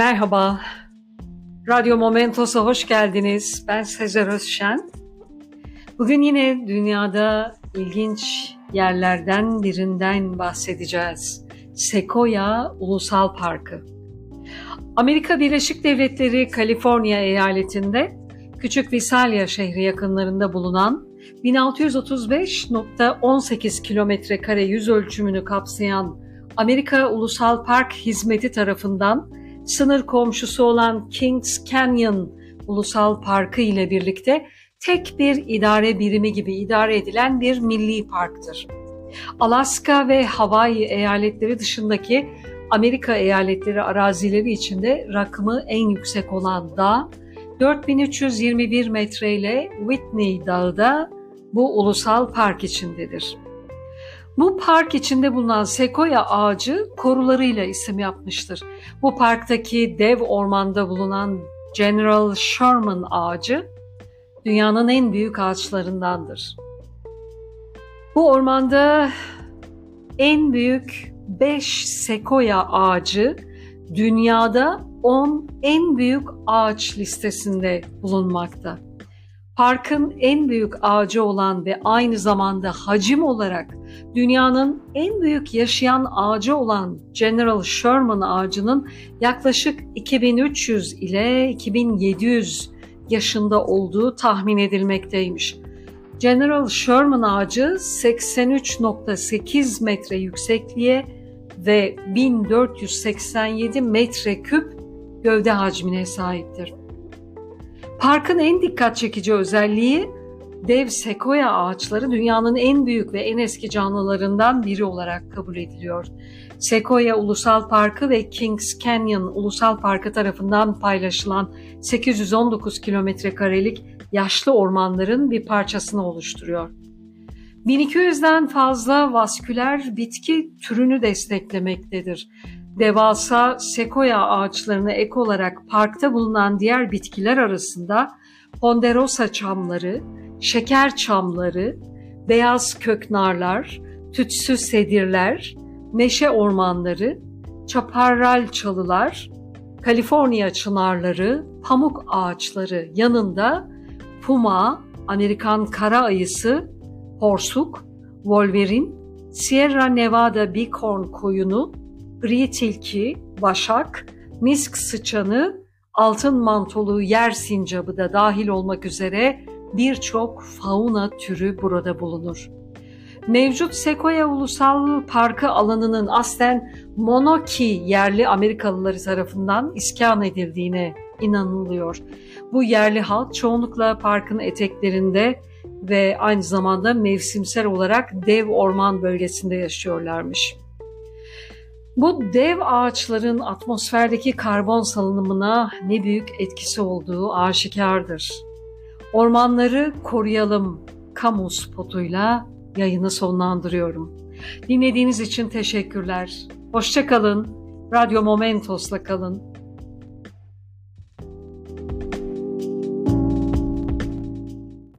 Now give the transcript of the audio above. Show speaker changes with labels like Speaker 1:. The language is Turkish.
Speaker 1: Merhaba, Radyo Momentos'a hoş geldiniz. Ben Sezer Özşen. Bugün yine dünyada ilginç yerlerden birinden bahsedeceğiz. Sequoia Ulusal Parkı. Amerika Birleşik Devletleri Kaliforniya eyaletinde Küçük Visalia şehri yakınlarında bulunan 1635.18 kilometre kare yüz ölçümünü kapsayan Amerika Ulusal Park Hizmeti tarafından sınır komşusu olan Kings Canyon Ulusal Parkı ile birlikte tek bir idare birimi gibi idare edilen bir milli parktır. Alaska ve Hawaii eyaletleri dışındaki Amerika eyaletleri arazileri içinde rakımı en yüksek olan dağ 4321 metre ile Whitney Dağı da bu ulusal park içindedir. Bu park içinde bulunan sekoya ağacı korularıyla isim yapmıştır. Bu parktaki dev ormanda bulunan General Sherman ağacı dünyanın en büyük ağaçlarındandır. Bu ormanda en büyük 5 sekoya ağacı dünyada 10 en büyük ağaç listesinde bulunmakta. Parkın en büyük ağacı olan ve aynı zamanda hacim olarak dünyanın en büyük yaşayan ağacı olan General Sherman ağacının yaklaşık 2300 ile 2700 yaşında olduğu tahmin edilmekteymiş. General Sherman ağacı 83.8 metre yüksekliğe ve 1487 metreküp gövde hacmine sahiptir. Parkın en dikkat çekici özelliği dev sekoya ağaçları dünyanın en büyük ve en eski canlılarından biri olarak kabul ediliyor. Sekoya Ulusal Parkı ve Kings Canyon Ulusal Parkı tarafından paylaşılan 819 kilometre karelik yaşlı ormanların bir parçasını oluşturuyor. 1200'den fazla vasküler bitki türünü desteklemektedir. Devasa sekoya ağaçlarına ek olarak parkta bulunan diğer bitkiler arasında ponderosa çamları, şeker çamları, beyaz köknarlar, tütsü sedirler, meşe ormanları, çaparral çalılar, Kaliforniya çınarları, pamuk ağaçları yanında puma, Amerikan kara ayısı, porsuk, wolverin, Sierra Nevada bighorn koyunu, gri tilki, başak, misk sıçanı, altın mantolu yer sincabı da dahil olmak üzere birçok fauna türü burada bulunur. Mevcut Sequoia Ulusal Parkı alanının aslen Monoki yerli Amerikalıları tarafından iskan edildiğine inanılıyor. Bu yerli halk çoğunlukla parkın eteklerinde ve aynı zamanda mevsimsel olarak dev orman bölgesinde yaşıyorlarmış. Bu dev ağaçların atmosferdeki karbon salınımına ne büyük etkisi olduğu aşikardır. Ormanları koruyalım kamu spotuyla yayını sonlandırıyorum. Dinlediğiniz için teşekkürler. Hoşçakalın. Radyo Momentos'la kalın.